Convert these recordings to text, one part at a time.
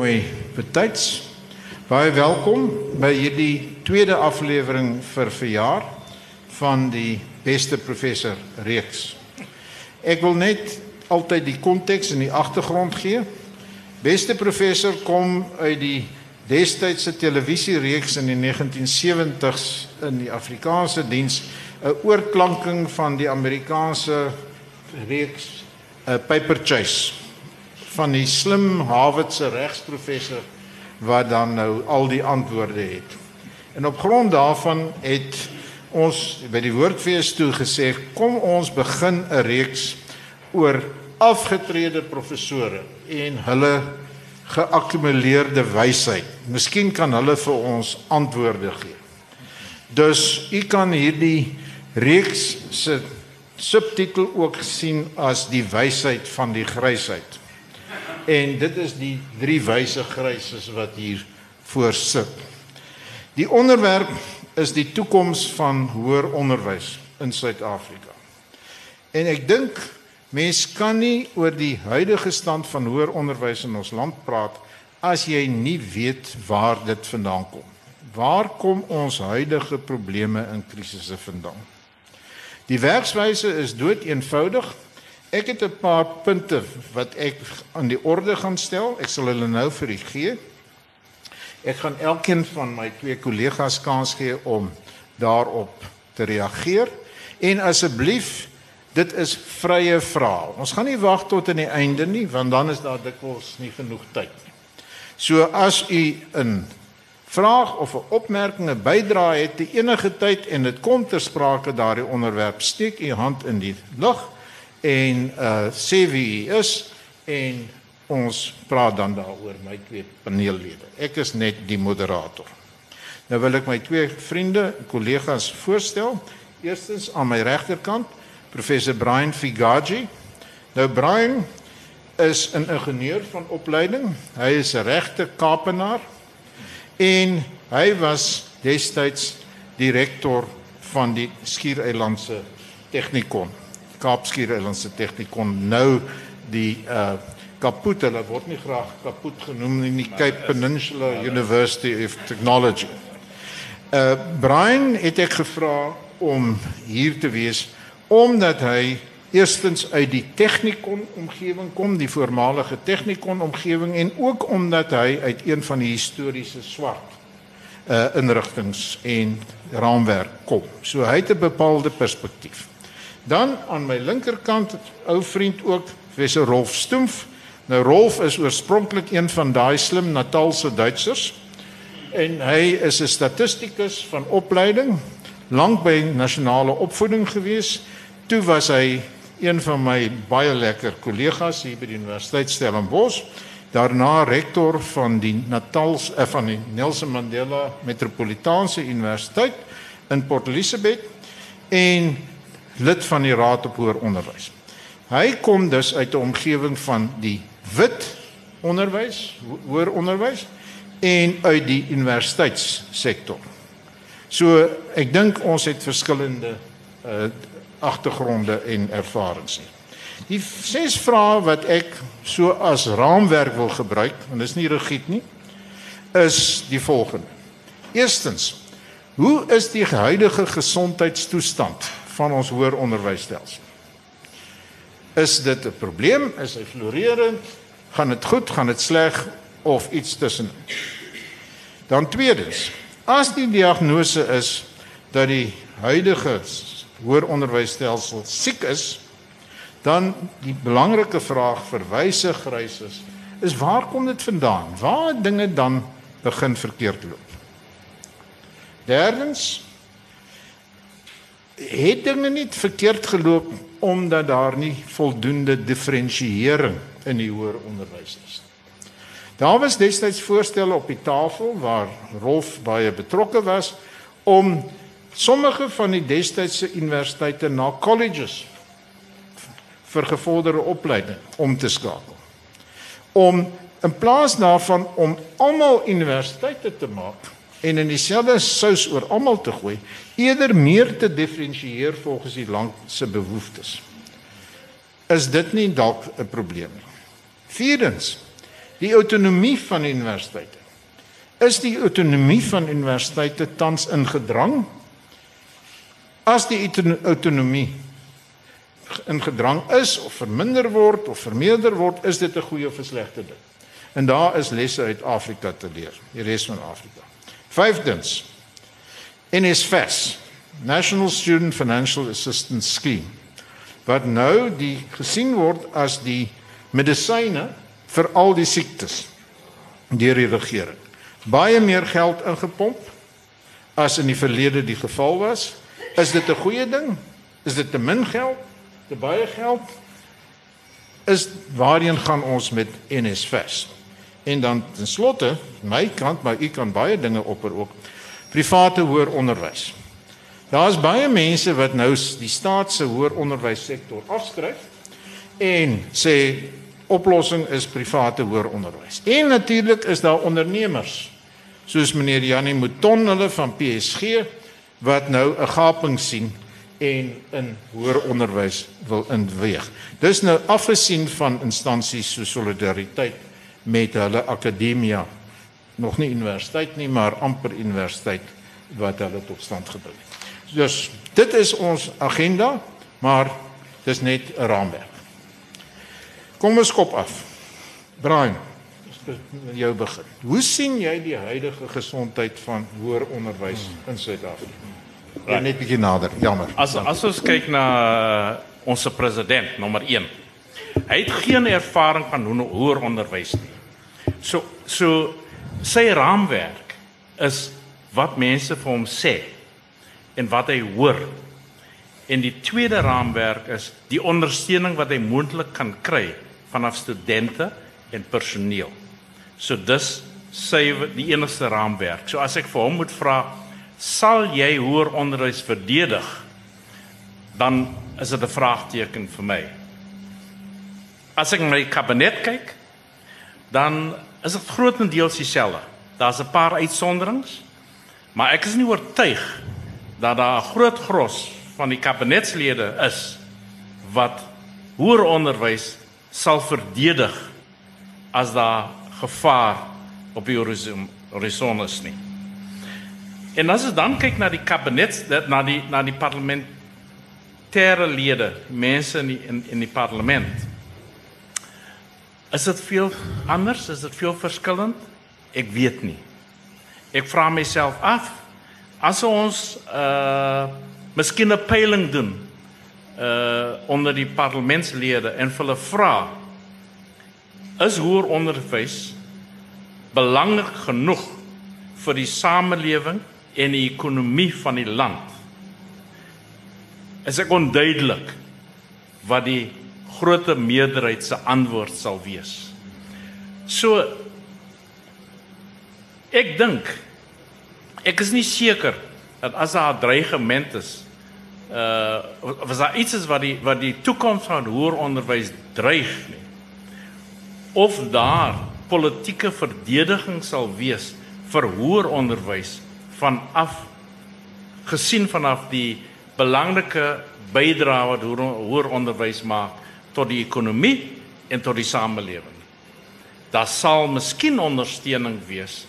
Mooi, betyds. Baie welkom by hierdie tweede aflewering vir verjaar van die beste professor reeks. Ek wil net altyd die konteks en die agtergrond gee. Beste professor kom uit die destydse televisiereeks in die 1970s in die Afrikaanse diens, 'n oorklanking van die Amerikaanse reeks 'n Paper Chase van die slim Harvardse regsprofessor wat dan nou al die antwoorde het. En op grond daarvan het ons by die woordfees toe gesê kom ons begin 'n reeks oor afgetrede professore en hulle geakkumuleerde wysheid. Miskien kan hulle vir ons antwoorde gee. Dus u kan hierdie reeks se subtitel ook sien as die wysheid van die grysheid. En dit is die drie wyse gryses wat hier voor sit. Die onderwerp is die toekoms van hoër onderwys in Suid-Afrika. En ek dink mens kan nie oor die huidige stand van hoër onderwys in ons land praat as jy nie weet waar dit vandaan kom. Waar kom ons huidige probleme en krisisse vandaan? Die werkswyse is dood eenvoudig. Ek het 'n paar punte wat ek aan die orde gaan stel. Ek sal hulle nou vir u gee. Ek gaan elkeen van my twee kollegas kans gee om daarop te reageer. En asseblief, dit is vrye vrae. Ons gaan nie wag tot aan die einde nie, want dan is daar dikwels nie genoeg tyd nie. So as u 'n vraag of 'n opmerking 'n bydrae het te enige tyd en dit kom ter sprake daardie onderwerp, steek u hand in die lug en uh sê wie u is en ons praat dan daaroor my twee paneellede. Ek is net die moderator. Nou wil ek my twee vriende, kollegas voorstel. Eerstens aan my regterkant, professor Brian Figaji. Nou Brian is 'n ingenieur van opleiding. Hy is 'n regte Kaapenaar en hy was destyds direkteur van die Skiereilandse Technikon Kaapskiereilandse Technikon nou die uh kaput hulle word nie graag kaput genoem in die Cape Peninsula University of Technology. Uh Brian het ek gevra om hier te wees omdat hy eerstens uit die Technikon omgewing kom, die voormalige Technikon omgewing en ook omdat hy uit een van die historiese swart uh inrigtinge en raamwerk kom. So hy het 'n bepaalde perspektief. Dan aan my linkerkant ou vriend ook professor Rolf Stoemf. Nou Rolf is oorspronklik een van daai slim Natalse Duitsers en hy is 'n statistikus van opleiding, lank by nasionale opvoeding gewees. Toe was hy een van my baie lekker kollegas hier by die Universiteit Stellenbosch, daarna rektor van die Natals eh, van die Nelson Mandela Metropolitaanse Universiteit in Port Elizabeth en lid van die Raad op Hoër Onderwys. Hy kom dus uit 'n omgewing van die wit onderwys, hoër onderwys en uit die universiteitssektor. So ek dink ons het verskillende uh agtergronde en ervarings nie. Die ses vrae wat ek so as raamwerk wil gebruik, en dit is nie rigied nie, is die volgende. Eerstens, hoe is die huidige gesondheidstoestand van ons hoër onderwysstelsel? Is dit 'n probleem? Is hy floreerend? Gaan dit goed? Gaan dit sleg of iets tussen? Dan tweedens, as die diagnose is dat die huidige hoër onderwysstelsel siek is, dan die belangrike vraag vir wyse grys is, is waar kom dit vandaan? Waar dinge dan begin verkeerd loop? Derdens het dinge nie verkeerd geloop omdat daar nie voldoende diferensiering in die hoër onderwys is. Daar was destyds voorstelle op die tafel waar Rolf baie betrokke was om sommige van die destydse universiteite na colleges vir gevorderde opleiding om te skakel. Om in plaas daarvan om almal universiteite te maak en in dieselfde sous oor almal te gooi, eerder meer te diferensieer volgens die land se behoeftes. Is dit nie dalk 'n probleem nie? Vierdens, Die autonomie van universiteite. Is die autonomie van universiteite tans in gedrang? As die autonomie in gedrang is of verminder word of vermeerder word, is dit 'n goeie of 'n slegte ding. En daar is lesse uit Afrika te leer, die res van Afrika. Vyfdens. NSFAS, National Student Financial Assistance Scheme, wat nou die gesien word as die medisyne vir al die siektes deur die regering. Baie meer geld ingepomp as in die verlede die geval was. Is dit 'n goeie ding? Is dit te min geld? Te baie geld? Is waarheen gaan ons met NSFAS? En dan ten slotte, my kant, maar u kan baie dinge opper ook. Private hoër onderwys. Daar's baie mense wat nou die staat se hoër onderwyssektor afskryf en sê oplossing is private hoër onderwys. En natuurlik is daar ondernemers soos meneer Janie Mouton hulle van PSG wat nou 'n gaping sien en in hoër onderwys wil inweeg. Dis nou afgesien van instansies so solidariteit met hulle akademia nog nie universiteit nie maar amper universiteit wat hulle tot stand gebring het. Dus dit is ons agenda, maar dis net 'n raamwerk. Kom ons kop af. Brian, met jou begin. Hoe sien jy die huidige gesondheid van hoër onderwys in Suid-Afrika? Ja, net bietjie nader. Jammer. As as ons kyk na uh, ons president nommer 1. Hy het geen ervaring van hoër onderwys nie. So so sy raamwerk is wat mense vir hom sê en wat hy hoor. En die tweede raamwerk is die ondersteuning wat hy moontlik kan kry vanaf studente en personeel. So dis sy die enigste raamwerk. So as ek vir hom moet vra, sal jy hoër onderwys verdedig? Dan is dit 'n vraagteken vir my. As ek my kabinet kyk, dan is dit grootendeels dieselfde. Daar's 'n paar uitsonderings, maar ek is nie oortuig dat daar 'n groot gros van die kabinetslede is wat hoër onderwys sal verdedig as daar gevaar op die horison is nie. En as ons dan kyk na die kabinet na die na die parlementêre lede, mense in die in, in die parlement. Is dit veel anders? Is dit veel verskillend? Ek weet nie. Ek vra myself af as ons uh miskien 'n peiling doen uh onder die parlementslede en hulle vra is hoër onderwys belangrik genoeg vir die samelewing en die ekonomie van die land is ek onduidelik wat die grootte meerderheid se antwoord sal wees so ek dink Ek is nie seker dat as daar 'n dreigement is, uh was daar iets is wat die wat die toekoms van hoër onderwys dreig nie. Of daar politieke verdediging sal wees vir hoër onderwys vanaf gesien vanaf die belangrike bydrae wat hoër onderwys maak tot die ekonomie en tot die samelewing. Daar sal miskien ondersteuning wees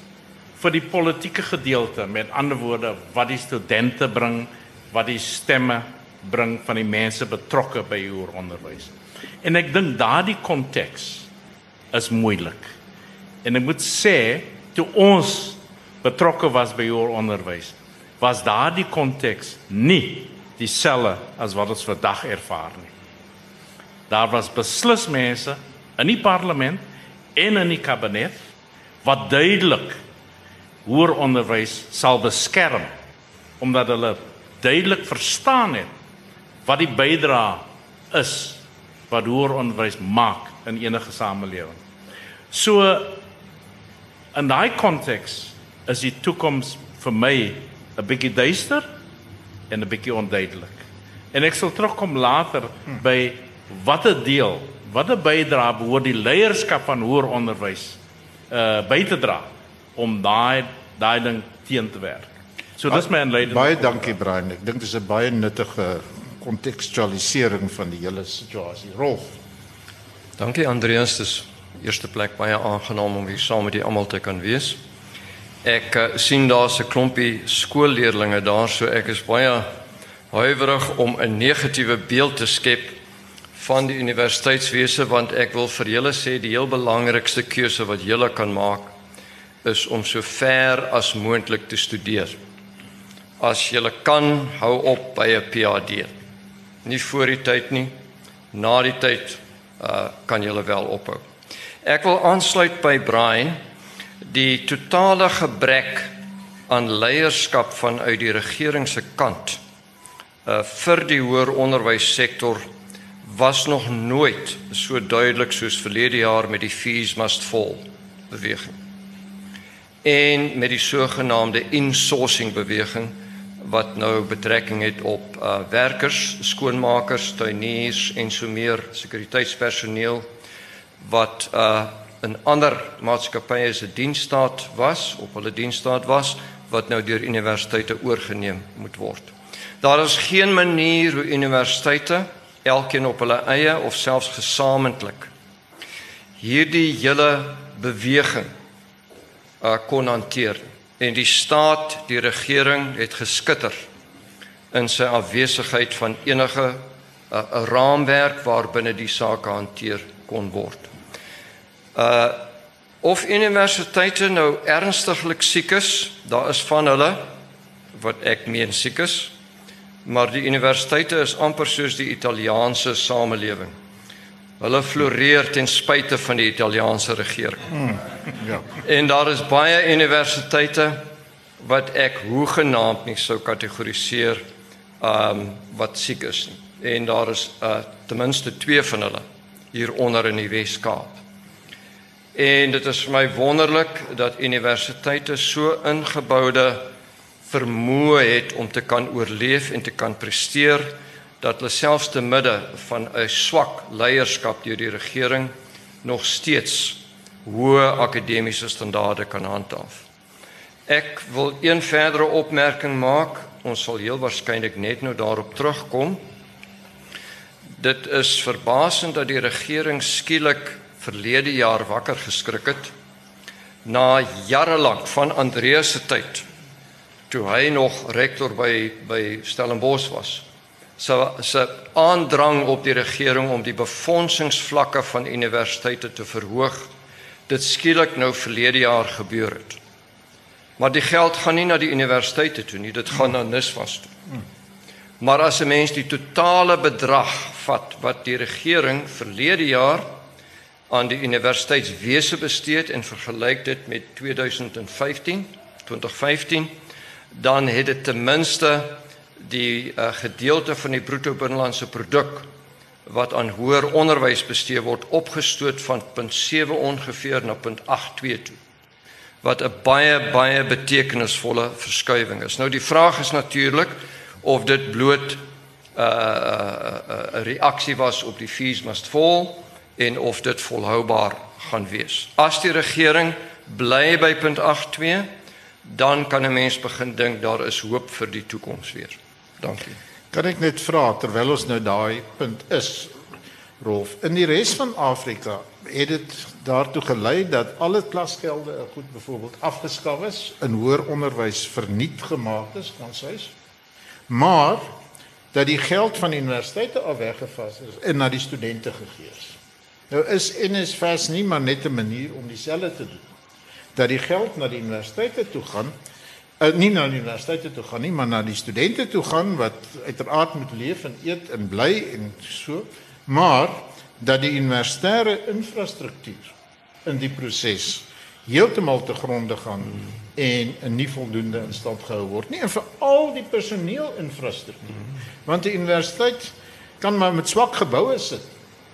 vir die politieke gedeelte met ander woorde wat die studente bring wat die stemme bring van die mense betrokke by hoër onderwys. En ek dink daardie konteks is moeilik. En ek moet sê toe ons betrokke was by hoër onderwys, was daardie konteks nie dieselfde as wat ons vandag ervaar nie. Daar was beslis mense in die parlement en in die kabinet wat duidelik hoër onderwys sal beskerm omdat hulle duidelik verstaan het wat die bydrae is wat hoër onderwys maak in enige samelewing. So in daai konteks is die toekoms vir my 'n bietjie duister en 'n bietjie onduidelik. En ek sal terugkom later by watter deel, watter bydrae behoort die leierskap van hoër onderwys uh by te dra om daai daai ding teen te werk. So dis my inleiding. Baie dankie Brian. Ek dink dit is 'n baie nuttige kontekstualisering van die hele situasie. Rolf. Dankie Andreas. Dis eerste plek baie aangenaam om hier saam met julle almal te kan wees. Ek uh, sien daar's 'n klompie skoolleerdlinge daar, so ek is baie huiwerig om 'n negatiewe beeld te skep van die universiteitswese want ek wil vir julle sê die heel belangrikste keuse wat julle kan maak is om so ver as moontlik te studeer. As jy kan, hou op by 'n PhD. Nie voor die tyd nie, na die tyd uh kan jy wel ophou. Ek wil aansluit by Brian die totale gebrek aan leierskap vanuit die regering se kant uh vir die hoër onderwyssektor was nog nooit so duidelik soos verlede jaar met die fees must fall beweging en met die sogenaamde insourcing beweging wat nou betrekking het op uh werkers, skoonmakers, tuiniers en so meer sekuriteitspersoneel wat uh in ander maatskappye se diensstaat was, op hulle diensstaat was wat nou deur universiteite oorgeneem moet word. Daar is geen manier hoe universiteite elkeen op hulle eie of selfs gesamentlik hierdie hele beweging uh, kon hanteer en die staat die regering het geskitter in sy afwesigheid van enige 'n uh, raamwerk waarbinne die saak hanteer kon word. Uh of universiteite nou ernstiglik siek is, daar is van hulle wat ek meen siek is, maar die universiteite is amper soos die Italiaanse samelewing. Hulle floreer ten spyte van die Italiaanse regering. Hmm, ja. En daar is baie universiteite wat ek hoegenaamd nie sou kategoriseer um wat siek is nie. En daar is uh ten minste 2 van hulle hier onder in die Wes-Kaap. En dit is vir my wonderlik dat universiteite so ingeboude vermoë het om te kan oorleef en te kan presteer dat hulle selfs te midde van 'n swak leierskap deur die regering nog steeds hoë akademiese standaarde kan handhaaf. Ek wil een verdere opmerking maak. Ons sal heel waarskynlik net nou daarop terugkom. Dit is verbasend dat die regering skielik verlede jaar wakker geskrik het na jare lank van Andreas se tyd toe hy nog rektor by by Stellenbosch was se se aandrang op die regering om die befondsingsvlakke van universiteite te verhoog dit skielik nou verlede jaar gebeur het. Maar die geld gaan nie na die universiteite toe nie, dit gaan na NISVAS toe. Maar as 'n mens die totale bedrag vat wat die regering verlede jaar aan die universiteitswese bestee het en vergelyk dit met 2015, 2015, dan het dit ten minste die uh, gedeelte van die bruto binnelandse produk wat aan hoër onderwys bestee word opgestoot van 0.7 ongeveer na 0.82 toe wat 'n baie baie betekenisvolle verskuiwing is. Nou die vraag is natuurlik of dit bloot 'n uh, 'n uh, uh, reaksie was op die fees must fall en of dit volhoubaar gaan wees. As die regering bly by 0.82 dan kan 'n mens begin dink daar is hoop vir die toekoms weer. Dankie. Kan ek net vra terwyl ons nou daai punt is Rolf, in die res van Afrika het dit daartoe gelei dat alle klasgelde goed byvoorbeeld afgeskaf is, in hoër onderwys verniet gemaak is, kan sies. Maar dat die geld van universiteite af weggevas is en na die studente gegee is. Nou is NSFAS nie maar net 'n manier om dieselfde te doen. Dat die geld na die universiteite toe gaan uh, nie na die universiteite toe gaan nie, maar na die studente toe gaan wat uiteraard moet leef en eet en bly en so, maar dat die universitêre infrastruktuur in die proses heeltemal te gronde gaan en 'n nie voldoende in stand gehou word nie en vir al die personeelinfrastruktuur. Want die universiteit kan maar met swak geboue sit,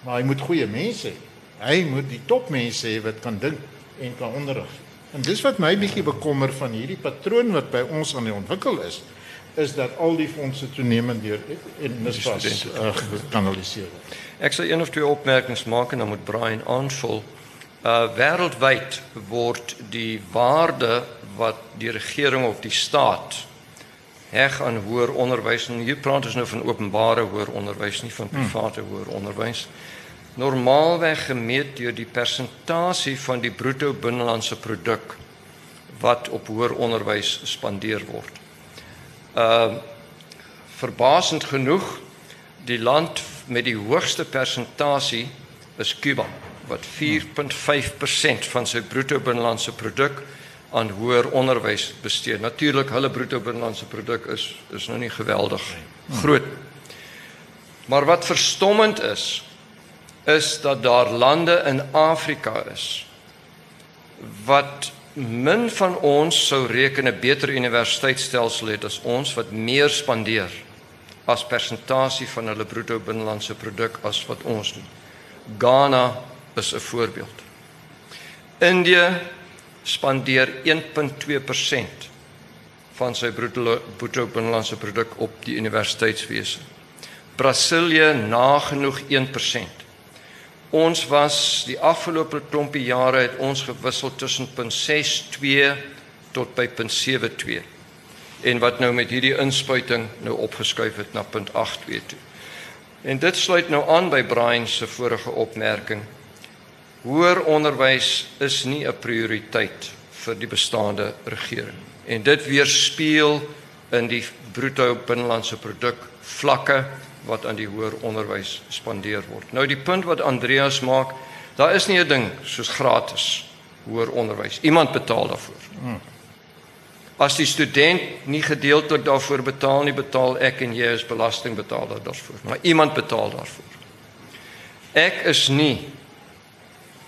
maar hy moet goeie mense hê. Hy moet die topmense hê wat kan dink en kan onderrig. En dis wat my bietjie bekommer van hierdie patroon wat by ons aan die ontwikkel is, is dat al die fondse toenemend deur en NSFAS uh, gekanaliseer word. Ek sal een of twee opmerkings maak en dan moet Brian aanvul. Uh wêreldwyd word die waarde wat die regering of die staat heg aan hoër onderwys en hier praat ons nou van openbare hoër onderwys nie van private hmm. hoër onderwys normaalweg gemeet deur die persentasie van die bruto binnelandse produk wat op hoër onderwys spandeer word. Uh verbasend genoeg die land met die hoogste persentasie is Kuba wat 4.5% van sy bruto binnelandse produk aan hoër onderwys bestee. Natuurlik hulle bruto binnelandse produk is is nou nie geweldig groot. Maar wat verstommend is is dat daar lande in Afrika is wat min van ons sou reken 'n beter universiteitsstelsel het as ons wat meer spandeer as persentasie van hulle bruto binnelandse produk as wat ons doen. Ghana is 'n voorbeeld. Indië spandeer 1.2% van sy bruto bruto binnelandse produk op die universiteitswese. Brasilië nagenoeg 1%. Ons was die afgelope klompie jare het ons gewissel tussen 0.62 tot by 0.72 en wat nou met hierdie inspuiting nou opgeskuif het na 0.82 toe. En dit sluit nou aan by Brian se vorige opmerking. Hoër onderwys is nie 'n prioriteit vir die bestaande regering en dit weerspieël in die bruto binnelandse produk vlakke wat aan die hoër onderwys spandeer word. Nou die punt wat Andreas maak, daar is nie 'n ding soos gratis hoër onderwys. Iemand betaal daarvoor. As die student nie gedeeltelik daarvoor betaal nie, betaal ek en jy as belastingbetaler daarvoor. Maar iemand betaal daarvoor. Ek is nie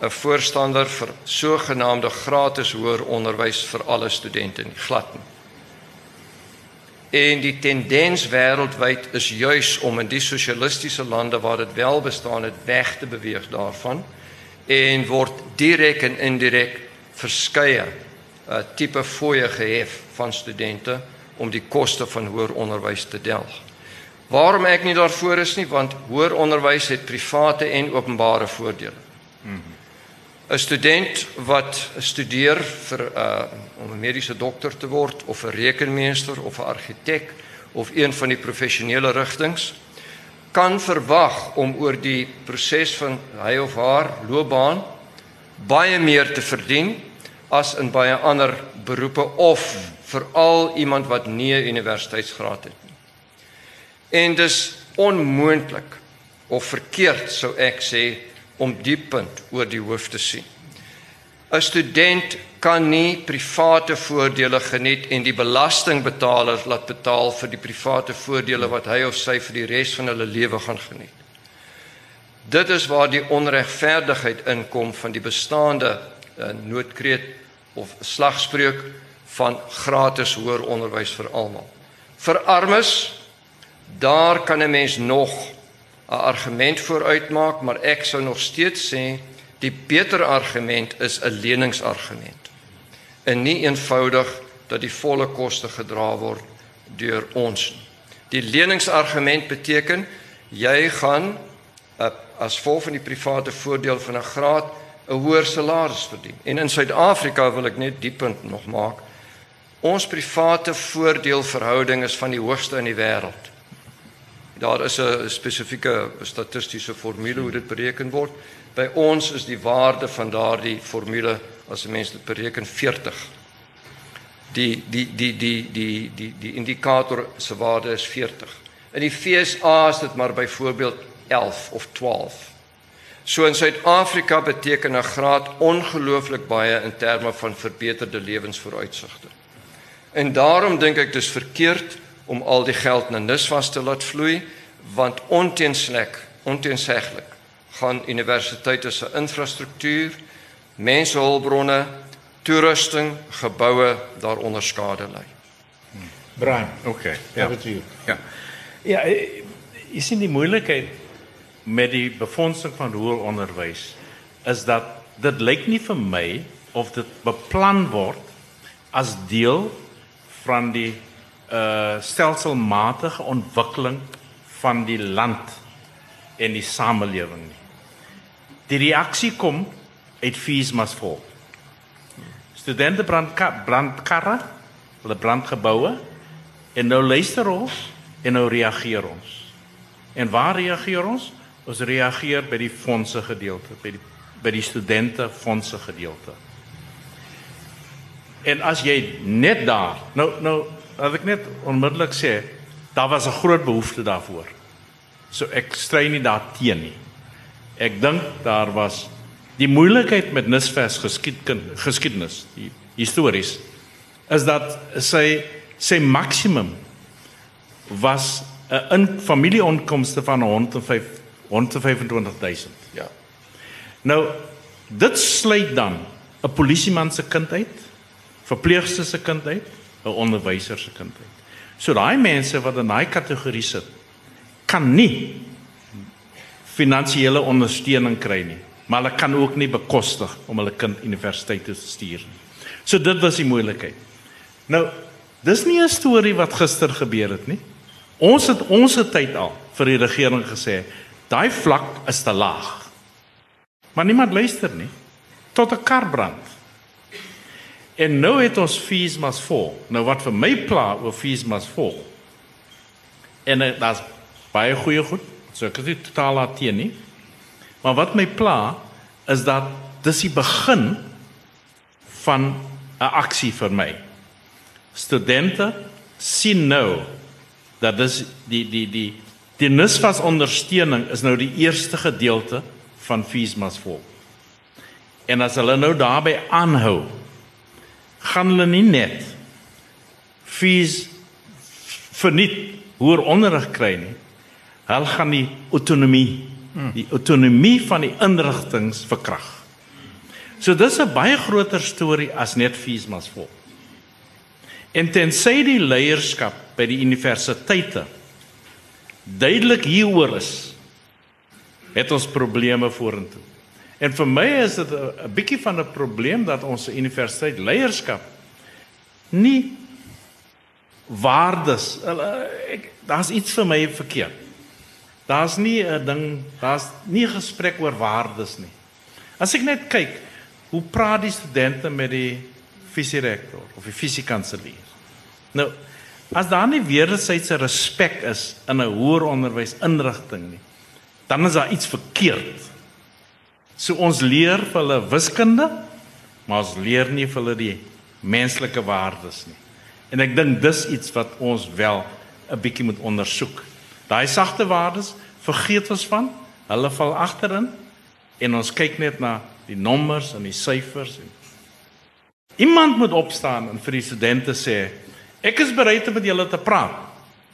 'n voorstander vir sogenaamde gratis hoër onderwys vir alle studente nie, glad nie. En die tendens wêreldwyd is juis om in die sosialistiese lande waar dit wel bestaan het weg te beweeg daarvan en word direk en indirek verskeie uh, tipe fooie gehef van studente om die koste van hoër onderwys te delg. Waarom ek nie daarvoor is nie want hoër onderwys het private en openbare voordele. Mm -hmm. 'n student wat studeer vir uh om 'n mediese dokter te word of 'n rekenmeester of 'n argitek of een van die professionele rigtings kan verwag om oor die proses van hy of haar loopbaan baie meer te verdien as in baie ander beroepe of veral iemand wat nie 'n universiteitsgraad het nie. En dis onmoontlik of verkeerd sou ek sê om die punt oor die hoof te sien. 'n Student kan nie private voordele geniet en die belastingbetalers laat betaal vir die private voordele wat hy of sy vir die res van hulle lewe gaan geniet. Dit is waar die onregverdigheid inkom van die bestaande uh, noodkreet of slagspreuk van gratis hoër onderwys vir almal. Vir armes daar kan 'n mens nog 'n argument vooruitmaak, maar ek sou nog steeds sê die beter argument is 'n leningsargument. En nie eenvoudig dat die volle koste gedra word deur ons. Die leningsargument beteken jy gaan uh, as vol van die private voordeel van 'n graad 'n hoër salaris verdien. En in Suid-Afrika wil ek net die punt nog maak. Ons private voordeelverhouding is van die hoogste in die wêreld. Daar is 'n spesifieke statistiese formule hoe dit bereken word. By ons is die waarde van daardie formule as 'n mens dit bereken 40. Die die die die die die die indikator se waarde is 40. In die FSA is dit maar byvoorbeeld 11 of 12. So in Suid-Afrika beteken 'n graad ongelooflik baie in terme van verbeterde lewensvooruitsigte. En daarom dink ek dis verkeerd om al die geld na NISVAS te laat vloei want onteenslik onteenseglik gaan universiteite se infrastruktuur, mensehulpbronne, toerusting, geboue daaronder skade ly. Brian, Okay. ja. Ja. Ja. Ja, eh, jy sien die moeilikheid met die befondsing van hoër onderwys is dat dit lyk nie vir my of dit beplan word as deel van die uh stelselmatige ontwikkeling van die land en die samelewing nie. Die reaksie kom uit fees must fall. Studente brand brandkarre, hulle brandgeboue en nou luister ons en nou reageer ons. En waar reageer ons? Ons reageer by die fondse gedeelte, by die by die studente fondse gedeelte. En as jy net daar, nou nou as ek net onmiddellik sê, daar was 'n groot behoefte daarvoor. So ek stry nie daarteen nie. Ek dink daar was die moeilikheid met Nisvers geskiedkind geskiedenis, die histories is dat sy sy maksimum was 'n in familieonkomste van 105 125000. Ja. Nou dit sluit dan 'n polisieman se kind uit, verpleegster se kind uit, 'n onderwyser se kind uit. So daai mense wat in daai kategorie sit, kan nie finansiële ondersteuning kry nie, maar hulle kan ook nie bekostig om hulle kind universiteit toe te stuur nie. So dit was die moeilikheid. Nou, dis nie 'n storie wat gister gebeur het nie. Ons het ons tyd al vir die regering gesê, daai vlak is te laag. Maar niemand luister nie tot 'n kar brand. En nou het ons fees mas vol. Nou wat vir my pla oor fees mas vol. En dit is baie goeie goed. So ek is nie totaal daarteen nie. Maar wat my pla is dat dis die begin van 'n aksie vir my. Studente sien nou dat dis die die die die NSFAS ondersteuning is nou die eerste gedeelte van fees mas vol. En as hulle nou daarbey aanhou, gaan hulle nie net fees verniet hoër onderrig kry nie. Hulle gaan die autonomie, die autonomie van die inrigtinge verkrag. So dis 'n baie groter storie as net fees mas vol. En tensy die leierskap by die universiteite duidelik hieroor is, het ons probleme vorentoe. En vir my is dit 'n bietjie van 'n probleem dat ons universiteit leierskap nie waardes ek daar's iets vir my verkeerd. Daar's nie 'n ding, daar's nie gesprek oor waardes nie. As ek net kyk, hoe praat die studente met die fisierektor of die fisiekanselier? Nou, as daar nie wederwysige respek is in 'n hoër onderwysinrigting nie, dan is daar iets verkeerd. So ons leer vir hulle wiskunde, maar ons leer nie vir hulle die menslike waardes nie. En ek dink dis iets wat ons wel 'n bietjie moet ondersoek. Daai sagte waardes vergeet ons van. Hulle val agterin en ons kyk net na die nommers en die syfers en Iemand moet opstaan en vir die studente sê ek is bereid om met julle te praat,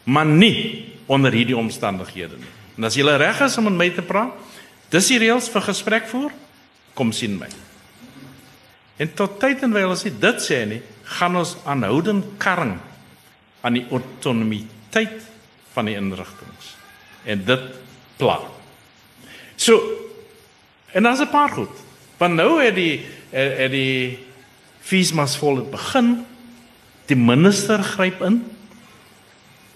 maar nie onder hierdie omstandighede nie. En as julle reg is om met my te praat, dis die reëls vir gesprek voer, kom sien my. En tot tyd en wyl as jy dit sê nie, gaan ons aanhoudend karring aan die autonomiteit van die inrigtinge. En dit pla. So en dan's 'n paar goed. Want nou het die het die feesmas vol begin. Die minister gryp in.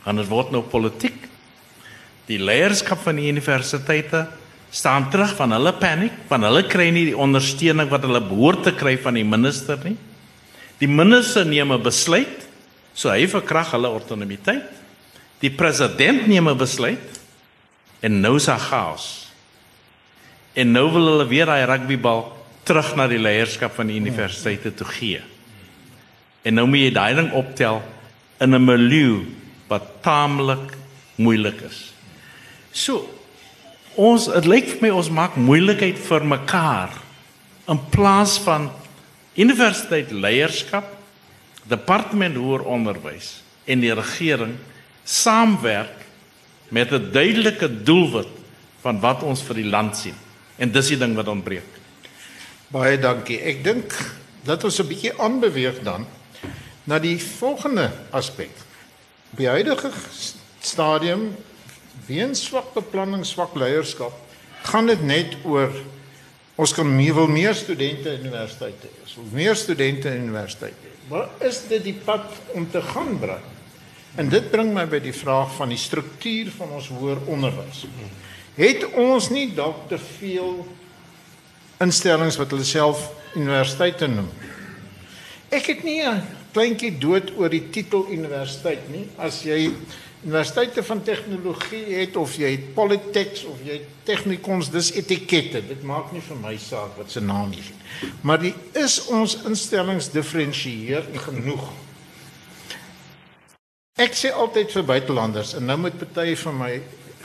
En dit word nou politiek. Die leierskap van die universiteite staan terug van hulle paniek, van hulle kry nie die ondersteuning wat hulle behoort te kry van die minister nie. Die minister neem 'n besluit, so hy verkrag hulle autonomiteit. Die president neem 'n besluit en nou is daar chaos. En nou wil hulle weer daai rugbybal terug na die leierskap van die universiteite toe gee. En nou moet jy daai ding optel in 'n milieu wat taamlik moeilik is. So ons dit lyk vir my ons maak moeilikheid vir mekaar in plaas van universiteit leierskap, departement hoër onderwys en die regering saamwerk met 'n duidelike doelwit van wat ons vir die land sien. En dis die ding wat ontbreek. Baie dankie. Ek dink dat ons 'n bietjie aanbeweeg dan na die volgende aspek. Op die huidige stadium weens swak beplanning, swak leierskap, gaan dit net oor ons kan meer wil meer studente in universiteite hê. Ons wil meer studente in universiteite hê. Wat is dit die pad om te gaan bring? En dit bring my by die vraag van die struktuur van ons hoër onderwys. Het ons nie dalk te veel instellings wat hulle self universiteite noem? Ek het nie 'n kleintjie dood oor die titel universiteit nie. As jy universiteite van tegnologie het of jy het Polytechs of jy het Technikons, dis etikette. Dit maak nie vir my saak wat se naam jy het. Maar die is ons instellings diferensieer genoeg. Ek sê altyd vir buitelanders en nou moet party van my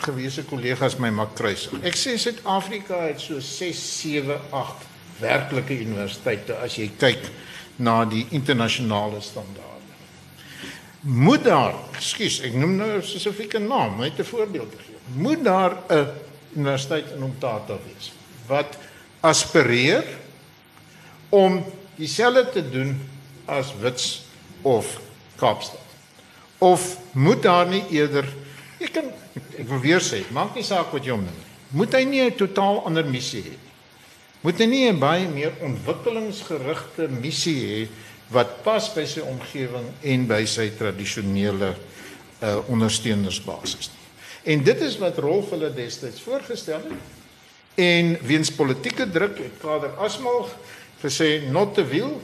gewese kollegas my maak kruis. Ek sê Suid-Afrika het so 6, 7, 8 werklike universiteite as jy kyk na die internasionale standaarde. Moet daar, ekskuus, ek noem nou 'n spesifieke naam, net 'n voorbeeld gee. Moet daar 'n universiteit in Omtata wees wat aspireer om dieselfde te doen as Wits of Kaapstad? Of moet daar nie eerder ek kan ek wil weer sê, maak nie saak wat jy hom noem. Moet hy nie 'n totaal ander missie hê? Moet hy nie 'n baie meer ontwikkelingsgerigte missie hê wat pas by sy omgewing en by sy tradisionele uh ondersteunersbasis nie? En dit is wat Rolf hulle destyds voorgestel het. En weens politieke druk het Kader Asmal gesê not the wheel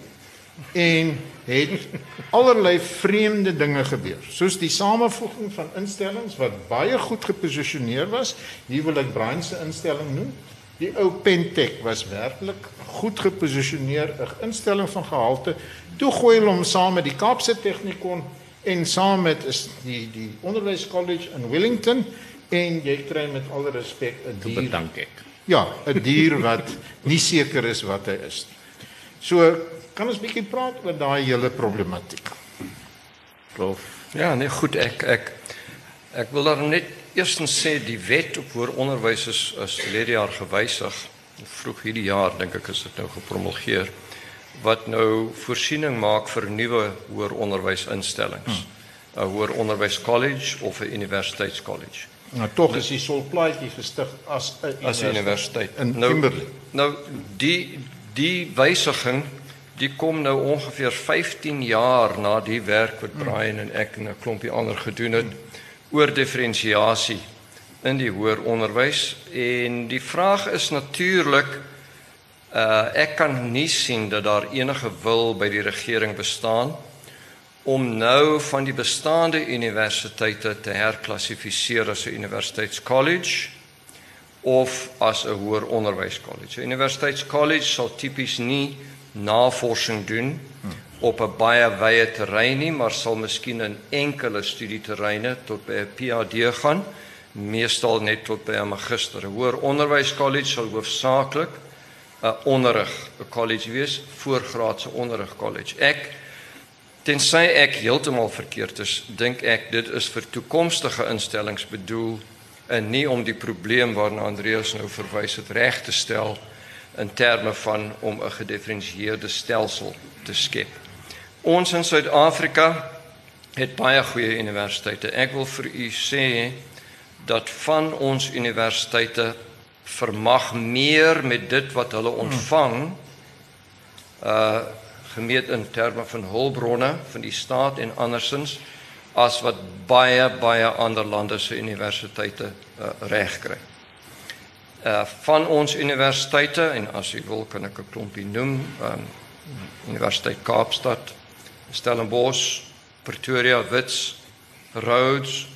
en het allerlei vreemde dinge gebeur soos die samevoeging van instellings wat baie goed geposisioneer was hier wil ek Brian se instelling noem die ou Pentech was werklik goed geposisioneer 'n instelling van gehalte toe gooi hulle hom saam met die Kaapse Technikon en saam met is die die onderwys college in Wellington en jy kry met alle respek 'n dier Bedank ek. ja 'n dier wat nie seker is wat hy is nie so kan ons bietjie praat oor daai hele problematiek Rolf. Ja, nee, goed, ek ek ek wil daar net eerstens sê die wet op hoër onderwys is is verlede jaar gewysig. Vroeg hierdie jaar dink ek is dit nou gepromulgeer wat nou voorsiening maak vir nuwe hoër onderwysinstellings. 'n hmm. Hoër onderwys college of 'n universiteitskollege. nou tog is die solplaatjie gestig as 'n as 'n universiteit. in nou, Kimberley Nou die die wysiging die kom nou ongeveer 15 jaar na die werk wat Brian en ek en 'n klompie ander gedoen het oor diferensiasie in die hoër onderwys en die vraag is natuurlik uh ek kan nie sien dat daar enige wil by die regering bestaan om nou van die bestaande universiteite te herklassifiseer as 'n universiteitskollege of as 'n hoër onderwyskollege. 'n Universiteitskollege sal tipies nie navorsing doen op 'n baie wye terrein nie, maar sal miskien in enkele studieterreine tot by 'n PhD gaan, meestal net tot by 'n magister. 'n Hoër onderwyskollege sal hoofsaaklik 'n onderrig 'n college wees, voorgraadse onderrig college. Ek tensy ek heeltemal verkeerd is, dink ek dit is vir toekomstige instellings bedoel en nie om die probleem waarna Andreas nou verwys het reg te stel in terme van om 'n gedifferensieerde stelsel te skep. Ons in Suid-Afrika het baie goeie universiteite. Ek wil vir u sê dat van ons universiteite vermag meer met dit wat hulle ontvang uh gemeet in terme van hulpbronne van die staat en andersins as wat baie baie ander lande se universiteite uh, reg kry. Uh van ons universiteite en as u wil kan ek 'n klompie noem, um Universiteit Kaapstad, Stellenbosch, Pretoria, Wits, Rhodes,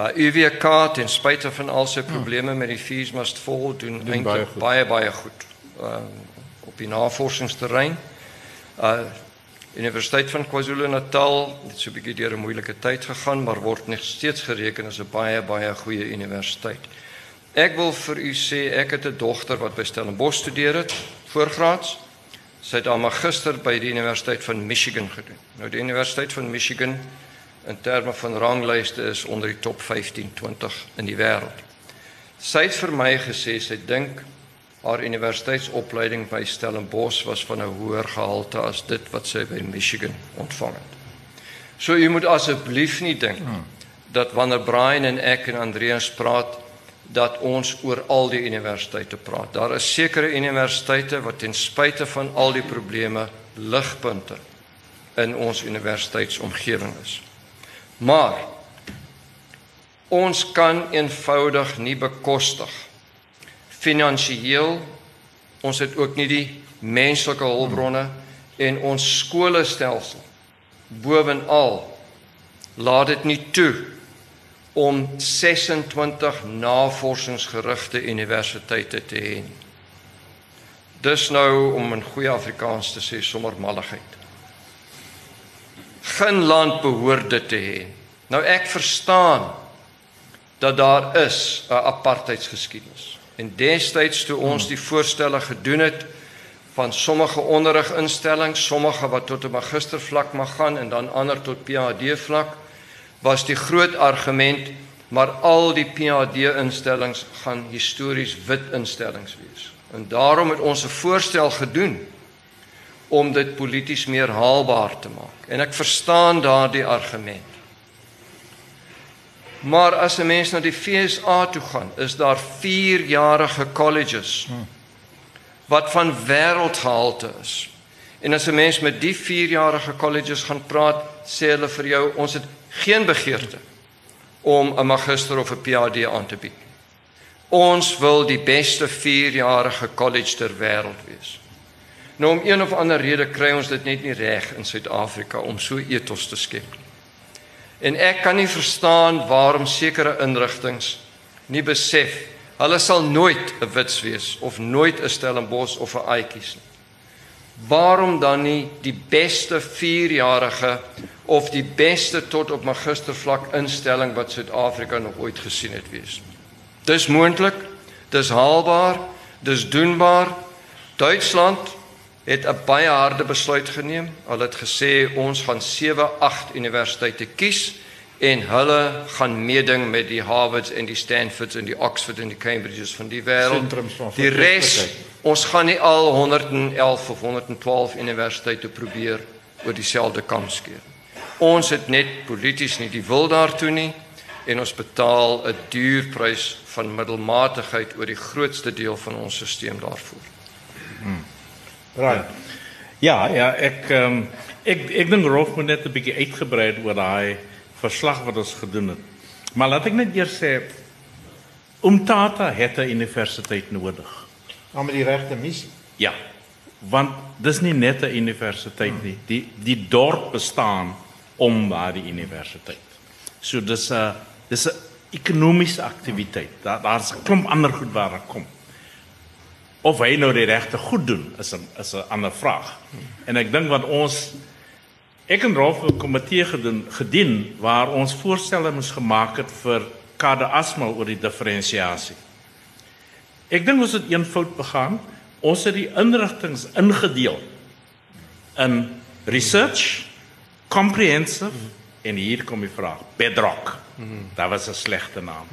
uh UWK ten spyte van al sy probleme met die fees must fall doen, Doen doen baie baie goed. baie goed. Um op die navorsingsterrein. Uh Universiteit van KwaZulu-Natal het so 'n bietjie deur 'n moeilike tyd gegaan, maar word nog steeds gereken as 'n baie baie goeie universiteit. Ek wil vir u sê ek het 'n dogter wat by Stellenbosch studeer het, voorgraads. Sy het haar magister by die Universiteit van Michigan gedoen. Nou die Universiteit van Michigan in terme van ranglyste is onder die top 15, 20 in die wêreld. Sy het vir my gesê sy dink haar universiteitsopleiding by Stellenbosch was van 'n hoër gehalte as dit wat sy by Michigan ontvang het. So u moet asseblief nie dink dat wanneer Brian en ek en Andreas praat dat ons oor al die universiteite praat. Daar is sekere universiteite wat ten spyte van al die probleme ligpunte in ons universiteitsomgewing is. Maar ons kan eenvoudig nie bekostig finansiëel ons het ook nie die menslike hulpbronne en ons skolestelsel bovenal laat dit nie toe om 26 navorsingsgerigte universiteite te hê. Dis nou om in goeie Afrikaans te sê sommer malligheid. Geen land behoort dit te hê. Nou ek verstaan dat daar is 'n apartheidsgeskiedenis. En destyds toe ons die voorstelle gedoen het van sommige onderriginstellings, sommige wat tot 'n magistervlak mag gaan en dan ander tot PhD vlak, was die groot argument maar al die PhD instellings gaan histories wit instellings wees. En daarom het ons 'n voorstel gedoen om dit polities meer haalbaar te maak. En ek verstaan daardie argument. Maar as 'n mens na die FSA toe gaan, is daar 4-jarige colleges wat van wêreldgehalte is. En as 'n mens met die 4-jarige colleges gaan praat, sê hulle vir jou ons het geen begeerte om 'n magister of 'n PhD aan te bied. Ons wil die beste 4-jarige college ter wêreld wees. Nou om een of ander rede kry ons dit net nie reg in Suid-Afrika om so ethos te skep nie. En ek kan nie verstaan waarom sekere inrigtinge nie besef hulle sal nooit 'n wits wees of nooit 'n Stellenbosch of 'n Aatjies nie. Waarom dan nie die beste 4-jarige of die beste tot op magistervlak instelling wat Suid-Afrika nog ooit gesien het wees? Dis moontlik, dis haalbaar, dis doenbaar. Duitsland het 'n baie harde besluit geneem. Hulle het gesê ons gaan 7, 8 universiteite kies en hulle gaan meeding met die Harvards en die Stanfords en die Oxford en die Cambridges van die wêreld. Die res ons gaan nie al 111 of 112 universiteite probeer oor dieselfde kam skeer. Ons het net polities nie die wil daartoe nie en ons betaal 'n duur prys van middelmatigheid oor die grootste deel van ons stelsel daarvoor. Hmm. Right. Ja, ja, ek um, ek ek dink Rolf moet net 'n bietjie uitgebrei oor daai verslag wat ons gedoen het. Maar laat ek net eers sê Umtata het 'n universiteit nodig. Maar met die regte missie. Ja. Want dis nie net 'n universiteit nie. Die die dorp bestaan om daardie universiteit. So dis 'n dis 'n ekonomiese aktiwiteit. Daar daar's 'n klomp ander goed waar ek kom. Of hy nou die regte goed doen is 'n is 'n ander vraag. En ek dink wat ons ek en Rolf 'n komitee gedoen gedien waar ons voorstelle moes gemaak het vir Kade Asmal oor die diferensiasie. Ek dink ons het een fout begaan. Ons het die inrigtinge ingedeel in research, comprehensive en hier kom die vraag, bedrock. Dit was 'n slegte naam.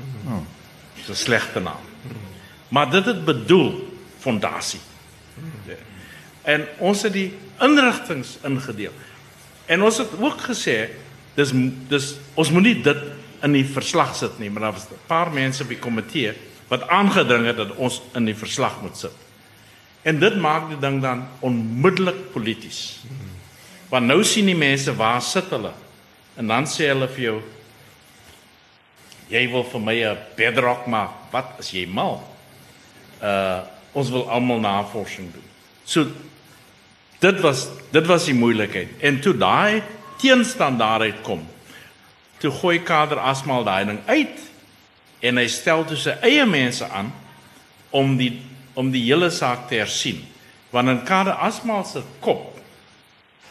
Dis 'n slegte naam. Maar dit het bedoel fondasie. En ons het die inrigtinge ingedeel. En ons het ook gesê dis dis ons moenie dit in die verslag sit nie, maar daar was 'n paar mense by die komitee wat aangedring het dat ons in die verslag moet sit. En dit maak die ding dan onmiddellik polities. Want nou sien die mense waar sit hulle? En dan sê hulle vir jou jy wil vir my 'n bedrock maak. Wat is jy mal? Uh ons wil almal navorsing doen. So dit was dit was die moeilikheid. En toe daai teenstandaard uitkom, toe gooi kader asmal daai ding uit en hy stel toe sy eie mense aan om die om die hele saak te hersien. Want in Kade Asmal se kop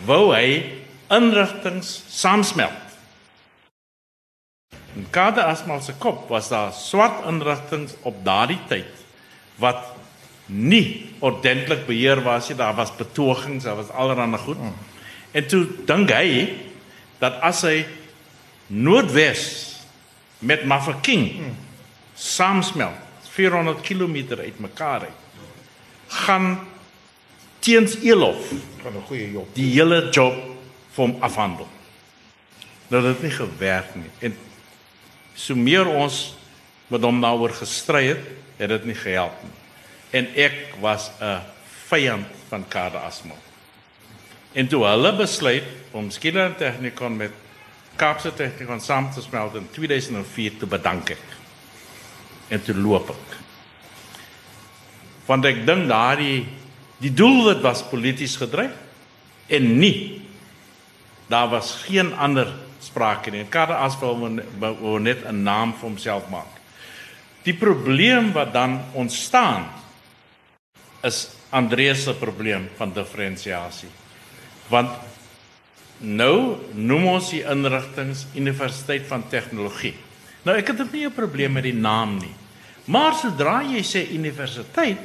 wou hy inrigtinge saamsmelt. In Kade Asmal se kop was daar swart inrigtinge op daardie tyd wat nie ordentlik beheer was nie. Daar was betogings, daar was allerlei goed. En toe dink hy dat as hy Noordwes met Mafeking hmm. saamsmelt 400 km uitmekaar uit gaan teens Elof van 'n goeie job die hele job vir hom afhandel dat dit nie gewerk nie en so meer ons met hom daaroor gestry het het dit nie gehelp nie en ek was 'n vyand van Kade Asmal en toe hulle besluit om Skieler Technikon met Kaapse Technikon saam te smelt in 2004 te bedank ek. En toe loop ek. Want ek dink daardie die doelwit was polities gedryf en nie Daar was geen ander sprake nie. Karl Aswel wou net 'n naam vir homself maak. Die probleem wat dan ontstaan is Andreus se probleem van diferensiasie. Want nou noem ons die inrigtings Universiteit van Tegnologie. Nou ek het nie 'n probleem met die naam nie. Maar sodra jy sê universiteit,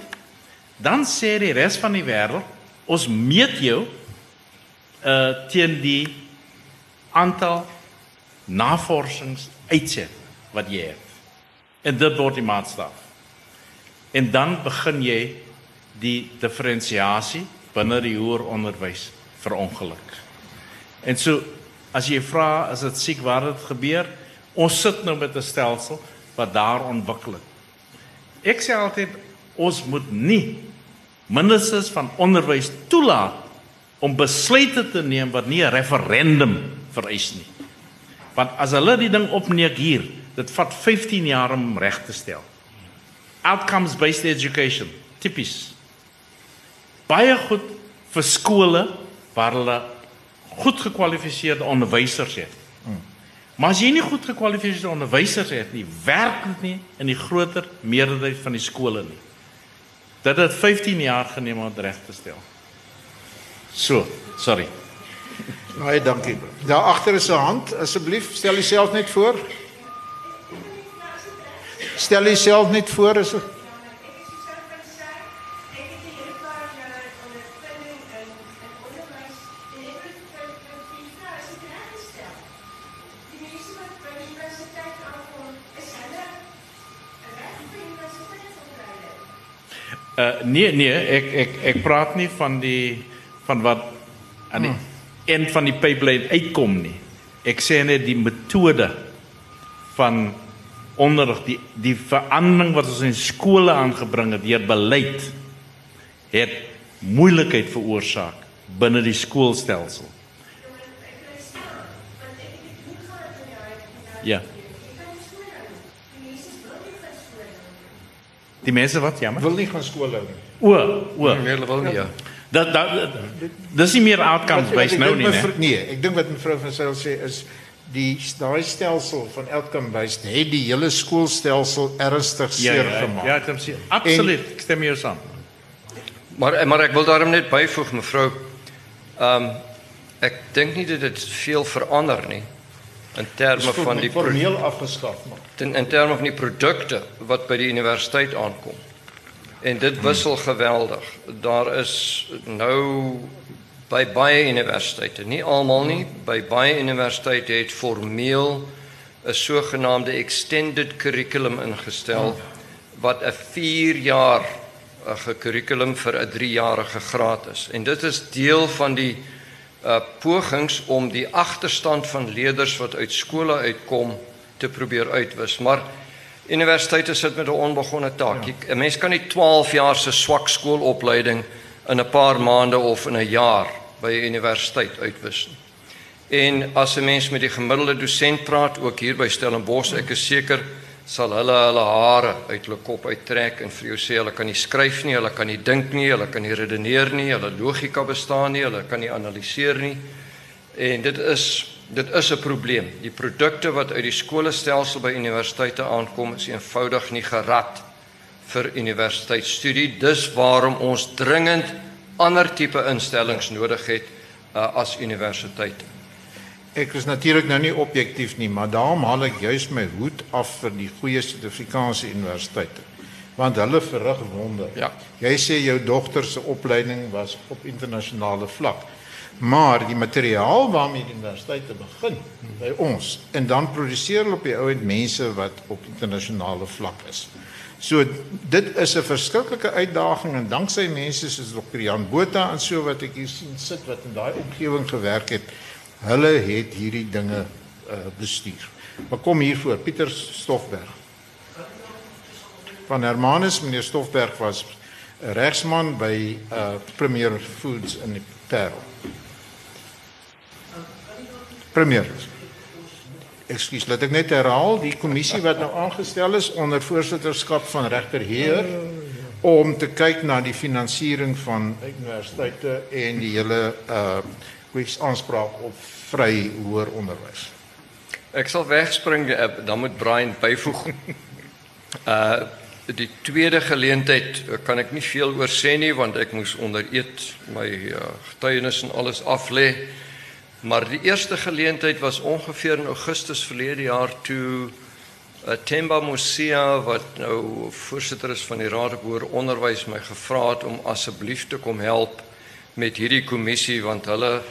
dan sê die res van die wêreld, ons meet jou uh teen die aantal navorsingsuitset wat jy het. En dit word die maatstaf. En dan begin jy die diferensiasie binne die hoër onderwys verongeluk. En so as jy vra as dit siek waar dit gebeur, ons sit nou met 'n stelsel wat daar ontwikkel het. Ek sê altyd ons moet nie ministers van onderwys toelaat om besluite te neem wat nie 'n referendum vereis nie. Want as hulle die ding opneek hier, dit vat 15 jaar om reg te stel. Outcomes based education, tipies. Baie goed vir skole waar hulle goed gekwalifiseerde onderwysers het. Maar as jy nie goed gekwalifiseerde onderwysers het nie, werk dit nie in die groter meerderheid van die skole nie. Dit het 15 jaar geneem om dit reg te stel. So, sorry. Baie dankie. Daar agter is 'n hand, asseblief, stel jouself net voor. Stel jouself net voor as 'n Uh nee nee, ek ek ek praat nie van die van wat aan die hmm. eind van die pipeline uitkom nie. Ek sê net die metode van onderrig die die verandering wat ons in skole aangebring het deur beleid het moeilikheid veroorsaak binne die skoolstelsel. Ja. Die mense wat jammer. Wil nie gaan skool hou nie. O, o. Nee, hulle wil nie ja. Dat dat dis nie meer outcomes based nou nie, nee. Nee, ek dink wat mevrou van Sail sê is die daai stelsel van outcome based het die hele skoolstelsel ernstig seer ja, ja, gemaak. Ja, dit is absoluut. Ek stem jou saam. Maar maar ek wil daarom net byvoeg mevrou. Ehm um, ek dink nie dit het veel verander nie in terme van die formeel afgeskaf maar in, in terme van die produkte wat by die universiteit aankom. En dit wissel geweldig. Daar is nou by baie universiteite, nie almal nie, by baie universiteite het formeel 'n sogenaamde extended curriculum ingestel wat 'n 4 jaar 'n kurrikulum vir 'n 3-jarige graad is. En dit is deel van die uh pogings om die agterstand van leerders wat uit skole uitkom te probeer uitwis. Maar universiteite sit met 'n onbegonne taak. Ja. 'n Mens kan nie 12 jaar se swak skoolopleiding in 'n paar maande of in 'n jaar by 'n universiteit uitwis nie. En as 'n mens met die gemiddelde dosent praat, ook hier by Stellenbosch, ek is seker sal hulle hulle hare uit hulle kop uittrek en vir jou sê hulle kan nie skryf nie, hulle kan nie dink nie, hulle kan nie redeneer nie, hulle logika bestaan nie, hulle kan nie analiseer nie. En dit is dit is 'n probleem. Die produkte wat uit die skoolstelsel by universiteite aankom is eenvoudig nie gerad vir universiteitsstudie. Dis waarom ons dringend ander tipe instellings nodig het uh, as universiteite. Ek is natuurlik nou nie objektief nie, maar daarom haal ek juis my hoed af vir die goeie Suid-Afrikaanse universiteite. Want hulle verrig wonde. Ja. Jy sê jou dogter se opleiding was op internasionale vlak maar die materiaal waarmee die universiteite begin by ons en dan produseer hulle op die ou end mense wat op internasionale vlak is. So dit is 'n verskriklike uitdaging en danksy mense soos Dr. Jan Botha en so wat ek hier sien sit wat in daai omgewing gewerk het, hulle het hierdie dinge uh, bestuur. Maar kom hier voor Pieter Stoffberg. Van Hermanus meneer Stoffberg was regsman by uh, Premier Foods in die Parel. Premier. Ekskuus, laat ek net herhaal, die kommissie wat nou aangestel is onder voorsitterskap van regter Heer om te kyk na die finansiering van universiteite en die hele uh aanspraak op vry hoër onderwys. Ek sal wegspring eh, dan moet Brian byvoeg. Uh die tweede geleentheid eh, kan ek nie veel oor sê nie want ek moes onder eed my uh, getuienis en alles aflê. Maar die eerste geleentheid was ongeveer in Augustus verlede jaar toe uh, Themba Musia wat nou voorsitter is van die Raad op Hoër Onderwys my gevra het om asseblief te kom help met hierdie kommissie want hulle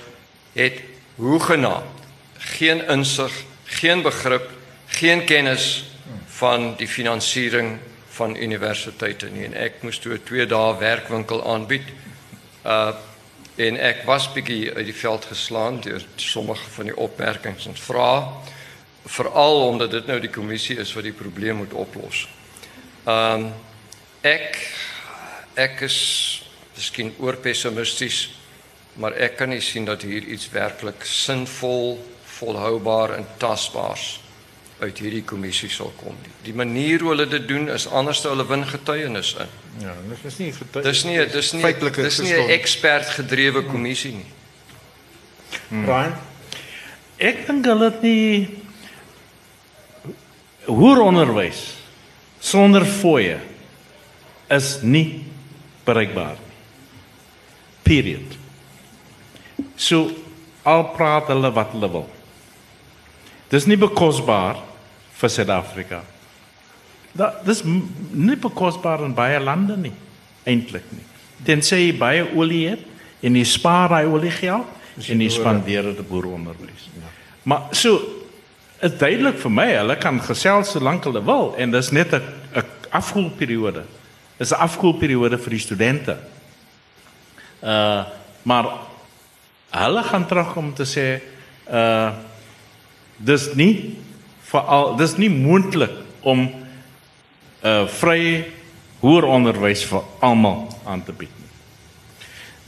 het hoegenaamd geen insig, geen begrip, geen kennis van die finansiering van universiteite nie en ek moes toe 'n 2 dae werkwinkel aanbied. Uh en ek was bietjie uit die veld geslaan deur sommige van die opmerkings en vrae veral omdat dit nou die kommissie is wat die probleem moet oplos. Um ek ek is miskien oorpessimisties, maar ek kan nie sien dat hier iets werklik sinvol, volhoubaar en tasbaars uit hierdie kommissie sal kom nie. Die manier hoe hulle dit doen is anders as hulle win getuienis in. Ja, dit is nie getuienis. Dis nie dis nie dis nie 'n ekspert gedrewe kommissie nie. Hmm. Brian, ek dink hulle het nie hoër onderwys sonder fooie is nie bereikbaar nie. Period. So al praat hulle wat hulle wil. Dis nie bekosbaar vir Suid-Afrika. Dat dis nie bekosbaar in baie lande nie, eintlik nie. Tensy jy baie olie het en jy spaar daai olie geld en jy spandeer dit op boeronderwys. Ja. Maar so is duidelik vir my, hulle kan gesels solank hulle wil en dis net 'n 'n afkoelperiode. Dis 'n afkoelperiode vir die studente. Uh maar hulle gaan terug om te sê uh dis nie veral dis nie moontlik om 'n uh, vrye hoër onderwys vir almal aan te bied nie.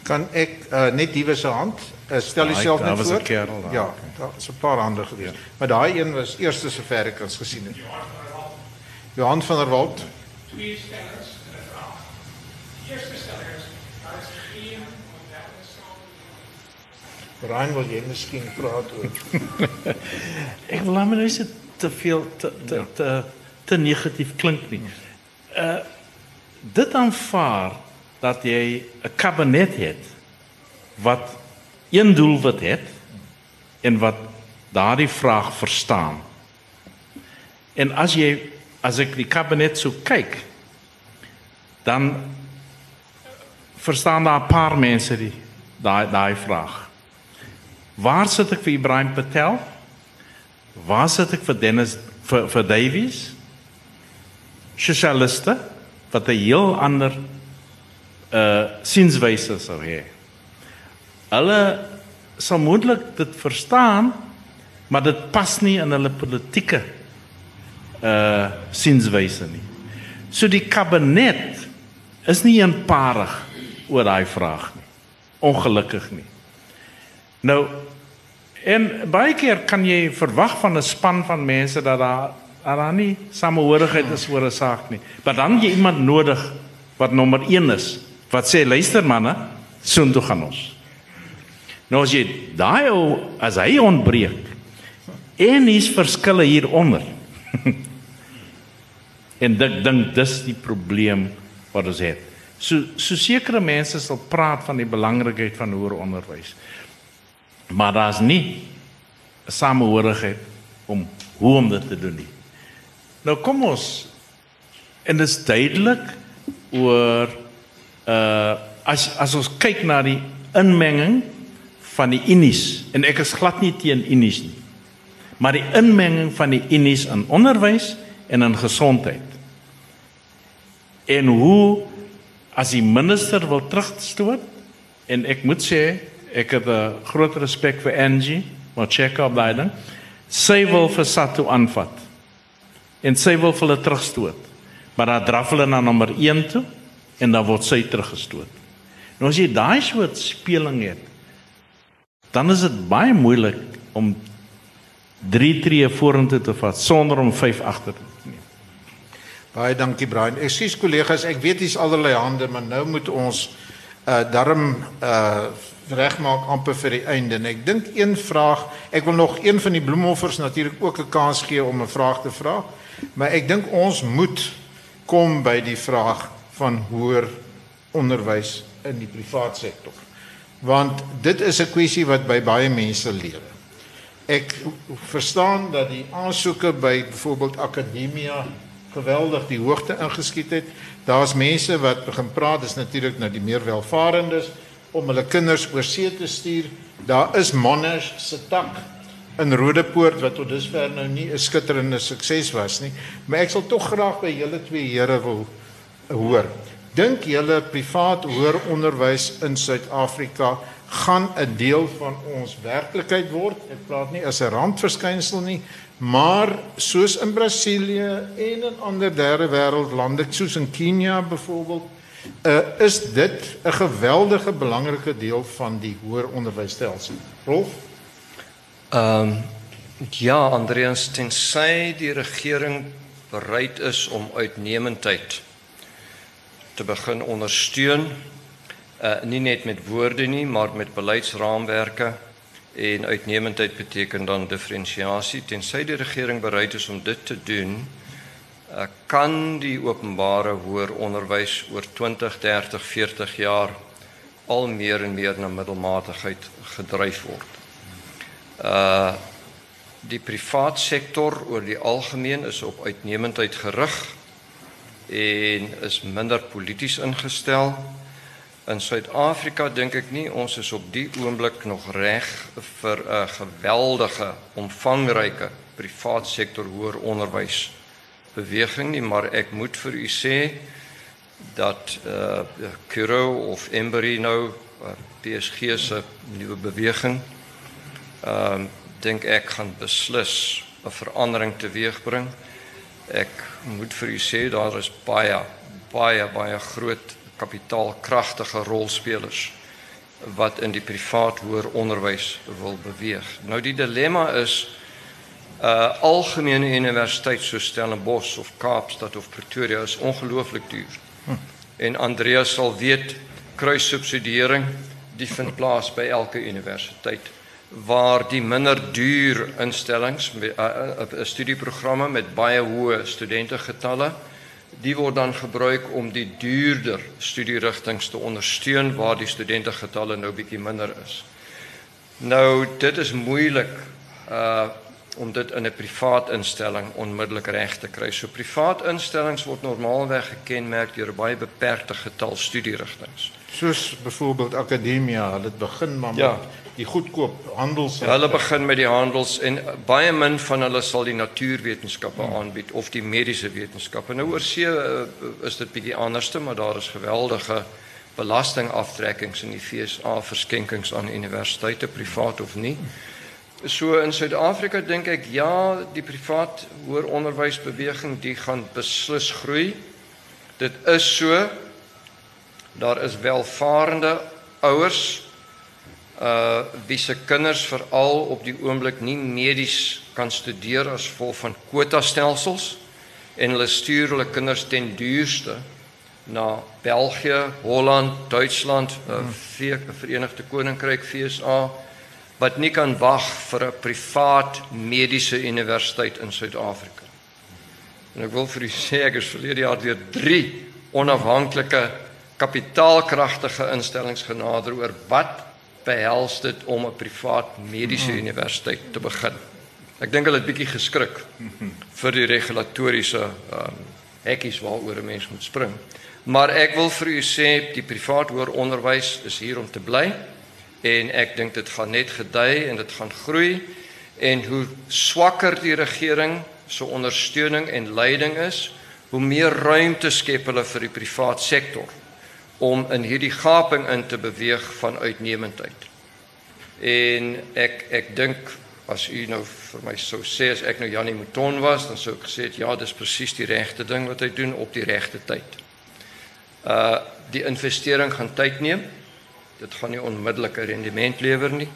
Kan ek uh, net diewe se hand uh, stel jouself net voor? Kerel, ja, daar is 'n paar hande gewees. Ja. Maar daai een was eerste sover ek ons gesien het. Johan van der Walt. Twee stellings en 'n vraag. Eerste stelling is daar is geen moderne samelewing. Brian wil jy miskien praat oor? ek wil hom net te veel te te ja. te, te negatief klink nie. Uh dit aanvaar dat jy 'n kabinet het wat een doel wat het en wat daardie vraag verstaan. En as jy as ek die kabinet so kyk dan verstaan daar 'n paar mense die daai daai vraag. Waar sit ek vir Ibrahim Patel? Waar sit ek vir Dennis vir vir Davies? Sosialiste wat 'n heel ander uh sinswyse sou hê. Hulle sal moontlik dit verstaan, maar dit pas nie in hulle politieke uh sinswyse nie. So die kabinet is nie eenparig oor daai vraag nie. Ongelukkig nie. Nou en baie keer kan jy verwag van 'n span van mense dat daar dat daar nie samehorigheid is oor 'n saak nie. Maar dan jy iemand nodig wat nommer 1 is wat sê luister manne, soontoe gaan ons. Nou as jy daai ou as hy ontbreek en hier's verskille hieronder. en ek dink dis die probleem wat ons het. So so sekere mense sal praat van die belangrikheid van hoër onderwys. Maar daar's nie samehorigheid om hoe om dit te doen nie. Nou kom ons en dit is duidelik oor uh as as ons kyk na die inmenging van die unies en ek is glad nie teen unies nie. Maar die inmenging van die unies in onderwys en in gesondheid. En hoe as die minister wil terugstoot en ek moet sê ek het 'n groot respek vir Angie, maar check op daai ding. Sy wil vir Satu aanvat. En sy wil hulle terugstoot. Maar dan draf hulle na nommer 1 toe en dan word sy teruggestoot. Nou as jy daai soort speling het, dan is dit baie moeilik om 3 tree vorentoe te vat sonder om 5 agter te neem. Baie dankie Brian. Ekskuus kollegas, ek weet hier's allerlei hande, maar nou moet ons uh darm uh regmaak amper vir die einde. En ek dink een vraag, ek wil nog een van die bloemoffers natuurlik ook 'n kans gee om 'n vraag te vra, maar ek dink ons moet kom by die vraag van hoër onderwys in die privaat sektor. Want dit is 'n kwessie wat by baie mense lewe. Ek verstaan dat die aansoeke by byvoorbeeld akademia geweldig die hoogte ingeskiet het. Daar's mense wat begin praat, dis natuurlik nou die meer welvarendes om hulle kinders oor see te stuur. Daar is Monash se tak in Rodepoort wat tot dusver nou nie 'n skitterende sukses was nie, maar ek sal tog graag by julle twee here wil hoor. Dink julle privaat hoër onderwys in Suid-Afrika gaan 'n deel van ons werklikheid word? Ek praat nie as 'n randverskynsel nie, maar soos in Brasilië en in ander derde wêreld lande soos in Kenia byvoorbeeld uh, is dit 'n geweldige belangrike deel van die hoër onderwysstelsel. Rolf? Ehm um, ja, Andreas, tensy die regering bereid is om uitnemendheid te begin ondersteun, uh nie net met woorde nie, maar met beleidsraamwerke en uitnemendheid beteken dan diferensiasie. Tensy die regering bereid is om dit te doen, kan die openbare hoër onderwys oor 20, 30, 40 jaar al meer en meer na middelmatigheid gedryf word. Uh die privaat sektor oor die algemeen is op uitnemendheid gerig en is minder polities ingestel. In Suid-Afrika dink ek nie ons is op die oomblik nog reg vir 'n geweldige omvangryke privaat sektor hoër onderwys beweging nie, maar ek moet vir u sê dat uh Kuro of Embry nou uh, PSG se nuwe beweging ehm uh, dink ek gaan beslis 'n verandering teweegbring. Ek moet vir u sê daar is baie baie baie groot kapitaalkragtige rolspelers wat in die privaat hoër onderwys wil beweeg. Nou die dilemma is uh algemene universiteit so Stellenbosch of Kaapstad of Pretoria is ongelooflik duur. Hm. En Andreas sal weet kruissubsidiering die vind plaas by elke universiteit waar die minder duur instellings 'n uh, uh, studieprogramme met baie hoë studentegetalle die word dan gebruik om die duurder studierigtinge te ondersteun waar die studentegetalle nou bietjie minder is. Nou dit is moeilik uh om dit in 'n privaat instelling onmiddellik reg te kry. So privaat instellings word normaalweg gekenmerk deur 'n baie beperkte getal studierigtinge. Soos byvoorbeeld akademia, hulle begin maar ja. met die goedkoop handels. Ja, hulle begin met die handels en baie min van hulle sal die natuurwetenskappe hmm. aanbied of die mediese wetenskappe. Nou oor see uh, is dit bietjie anderste, maar daar is geweldige belastingaftrekkings in die FSA verskenkings aan universiteite privaat of nie. Hmm. So in Suid-Afrika dink ek ja, die privaat hoër onderwysbeweging die gaan beslis groei. Dit is so daar is welvarende ouers uh wie se kinders veral op die oomblik nie medies kan studeer as gevolg van kwota stelsels en hulle stuur hulle kinders ten duurste na België, Holland, Duitsland, uh, Verenigde Koninkryk, FSA wat nie kan wag vir 'n privaat mediese universiteit in Suid-Afrika. En ek wil vir u sê ek is verlede jaar deur 3 onafhanklike kapitaalkragtige instellings genader oor wat behels dit om 'n privaat mediese hmm. universiteit te begin. Ek dink hulle het bietjie geskrik vir die regulatoriese um, hekkies waaroor 'n mens moet spring. Maar ek wil vir u sê die privaat hoër onderwys is hier om te bly en ek dink dit gaan net gedei en dit gaan groei en hoe swakker die regering se ondersteuning en leiding is, hoe meer ruimte skep hulle vir die privaat sektor om in hierdie gaping in te beweeg van uitnemendheid. En ek ek dink as u nou vir my sou sê as ek nou Janie Mouton was, dan sou ek gesê het ja, dis presies die regte ding wat hy doen op die regte tyd. Uh die investering gaan tyd neem dit gaan nie onmiddellike rendement lewer nie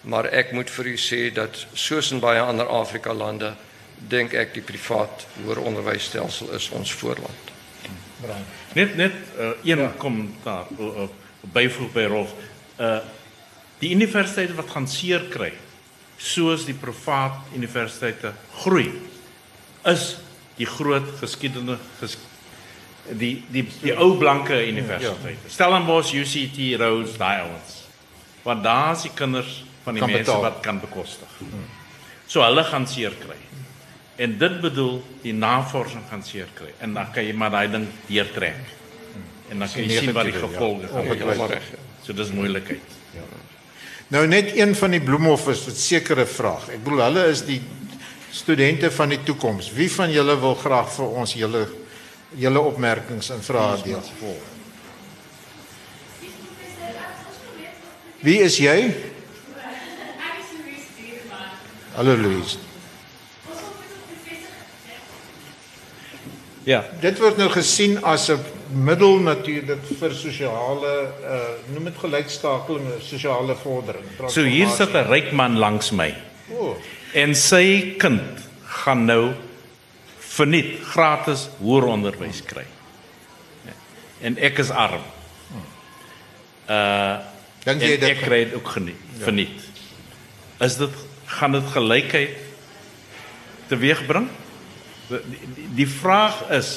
maar ek moet vir u sê dat soos in baie ander Afrika lande dink ek die privaat hoër onderwysstelsel is ons voorland. Net net uh, een ja. kommentaar. Uh, uh, byvoeg by Rolf. Uh die universiteite wat gaan seer kry, soos die privaat universiteite groei, is die groot geskiedenis ges, die die die ou blanke universiteite. Stellenbosch, UCT, Rhodes, daai ouens. Want daar is die kinders van die Kan mense betaal. wat kan bekostig. So hulle gaan seer kry. En dit bedoel die navorsing gaan seer kry. En dan kan jy maar daai ding deurtrek. En dan kan jy sien wat die ja. gevolge gaan Ongetwyfeld. wees. Ja. So dis moeilikheid. Nou net een van die bloemhof is 'n sekere vraag. Ek bedoel hulle is die studente van die toekoms. Wie van julle wil graag vir ons julle julle opmerkings en vrae deel? Wie is jy? Hallo Louise. Ja. Dit word nou gesien as 'n middel natuurlik vir sosiale uh noem dit gelykskakeling, sosiale vordering. So hier sit 'n ryk man langs my O, en sy kind gaan nou verniet gratis hoëronderwys kry. Ja. En ek is arm. Uh dink jy dit ek kry dit ook geniet, verniet. Is dit gaan dit gelykheid teweegbring? Die, die, die vraag is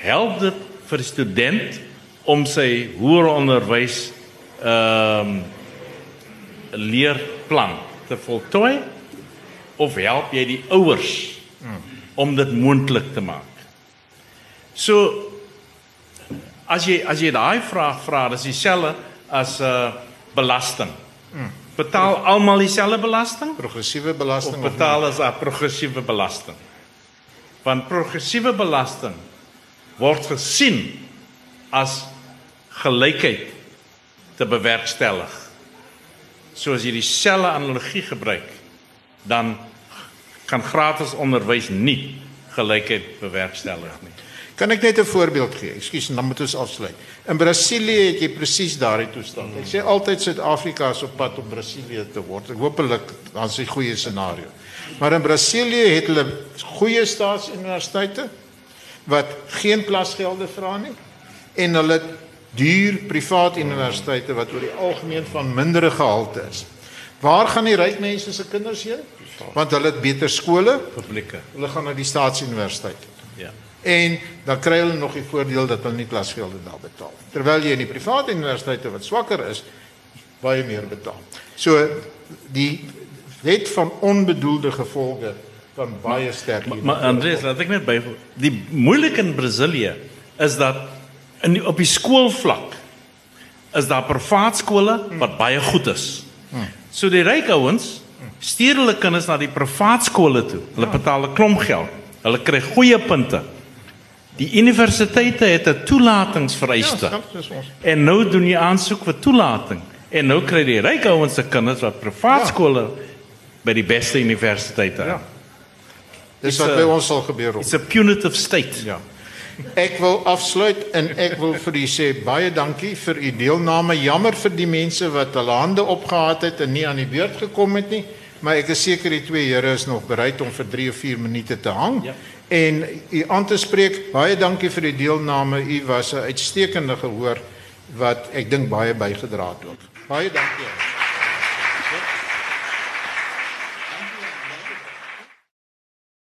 help dit vir die student om sy hoër onderwys ehm um, leerplan te voltooi of help jy die ouers om dit moontlik te maak? So as jy as jy daai vraag vra, dis dieselfde as 'n uh, belasting. Betaal almal dieselfde belasting? progressiewe belasting of betaal as 'n progressiewe belasting. Want progressiewe belasting word gesien as gelykheid te bewerkstellig. So as jy dieselfde analogie gebruik, dan kan gratis onderwys nie gelykheid bewerkstellig nie. Kan ek net 'n voorbeeld gee? Ekskuus, dan moet ons afsluit. In Brasilië het jy presies daardie toestand. Ek sê altyd Suid-Afrika is op pad om Brasilië te word. Ek hopelik dan 'n goeie scenario. Maar in Brasilië het hulle goeie staatsuniversiteite wat geen klasgelde vra nie en hulle duur privaat universiteite wat oor die algemeen van mindere gehalte is. Waar gaan die ryk mense se kinders heen? Want hulle het beter skole, Publieke. hulle gaan na die staatsuniversiteit. Ja. En dan kry hulle nog die voordeel dat hulle nie klasgelde daar betaal. Terwyl jy in die private universiteite wat swakker is, baie meer betaal. So die wet van onbedoelde gevolge kan baie sterk hier. Maar Andreas, laat ek net byvoeg. Die moeilik in Brasilië is dat in die, op die skoolvlak is daar privaat skole wat baie goed is. So die ryk ouens stuur hulle kinders na die privaat skole toe. Hulle betaal 'n klomp geld. Hulle kry goeie punte. Die universiteite het 'n toelatingsvereiste. Ja, dis. En nou doen jy aansoek vir toelating. En nou kry die ryk ouens se kinders wat privaat Ja. skole by die beste universiteite. Ja. Dis Dis, wat by ons sal gebeur. It's a punitive state. Ja. Ek wil afsluit en ek wil vir u sê baie dankie vir u deelname. Jammer vir die mense wat hulle hande opgehaat het en nie aan die beurt gekom het nie, maar ek is seker die twee here is nog bereid om vir 3 of 4 minute te hang. Ja. En u aan te spreek. Baie dankie vir u deelname. U was 'n uitstekende gehoor wat ek dink baie bygedra het ook. Baie dankie.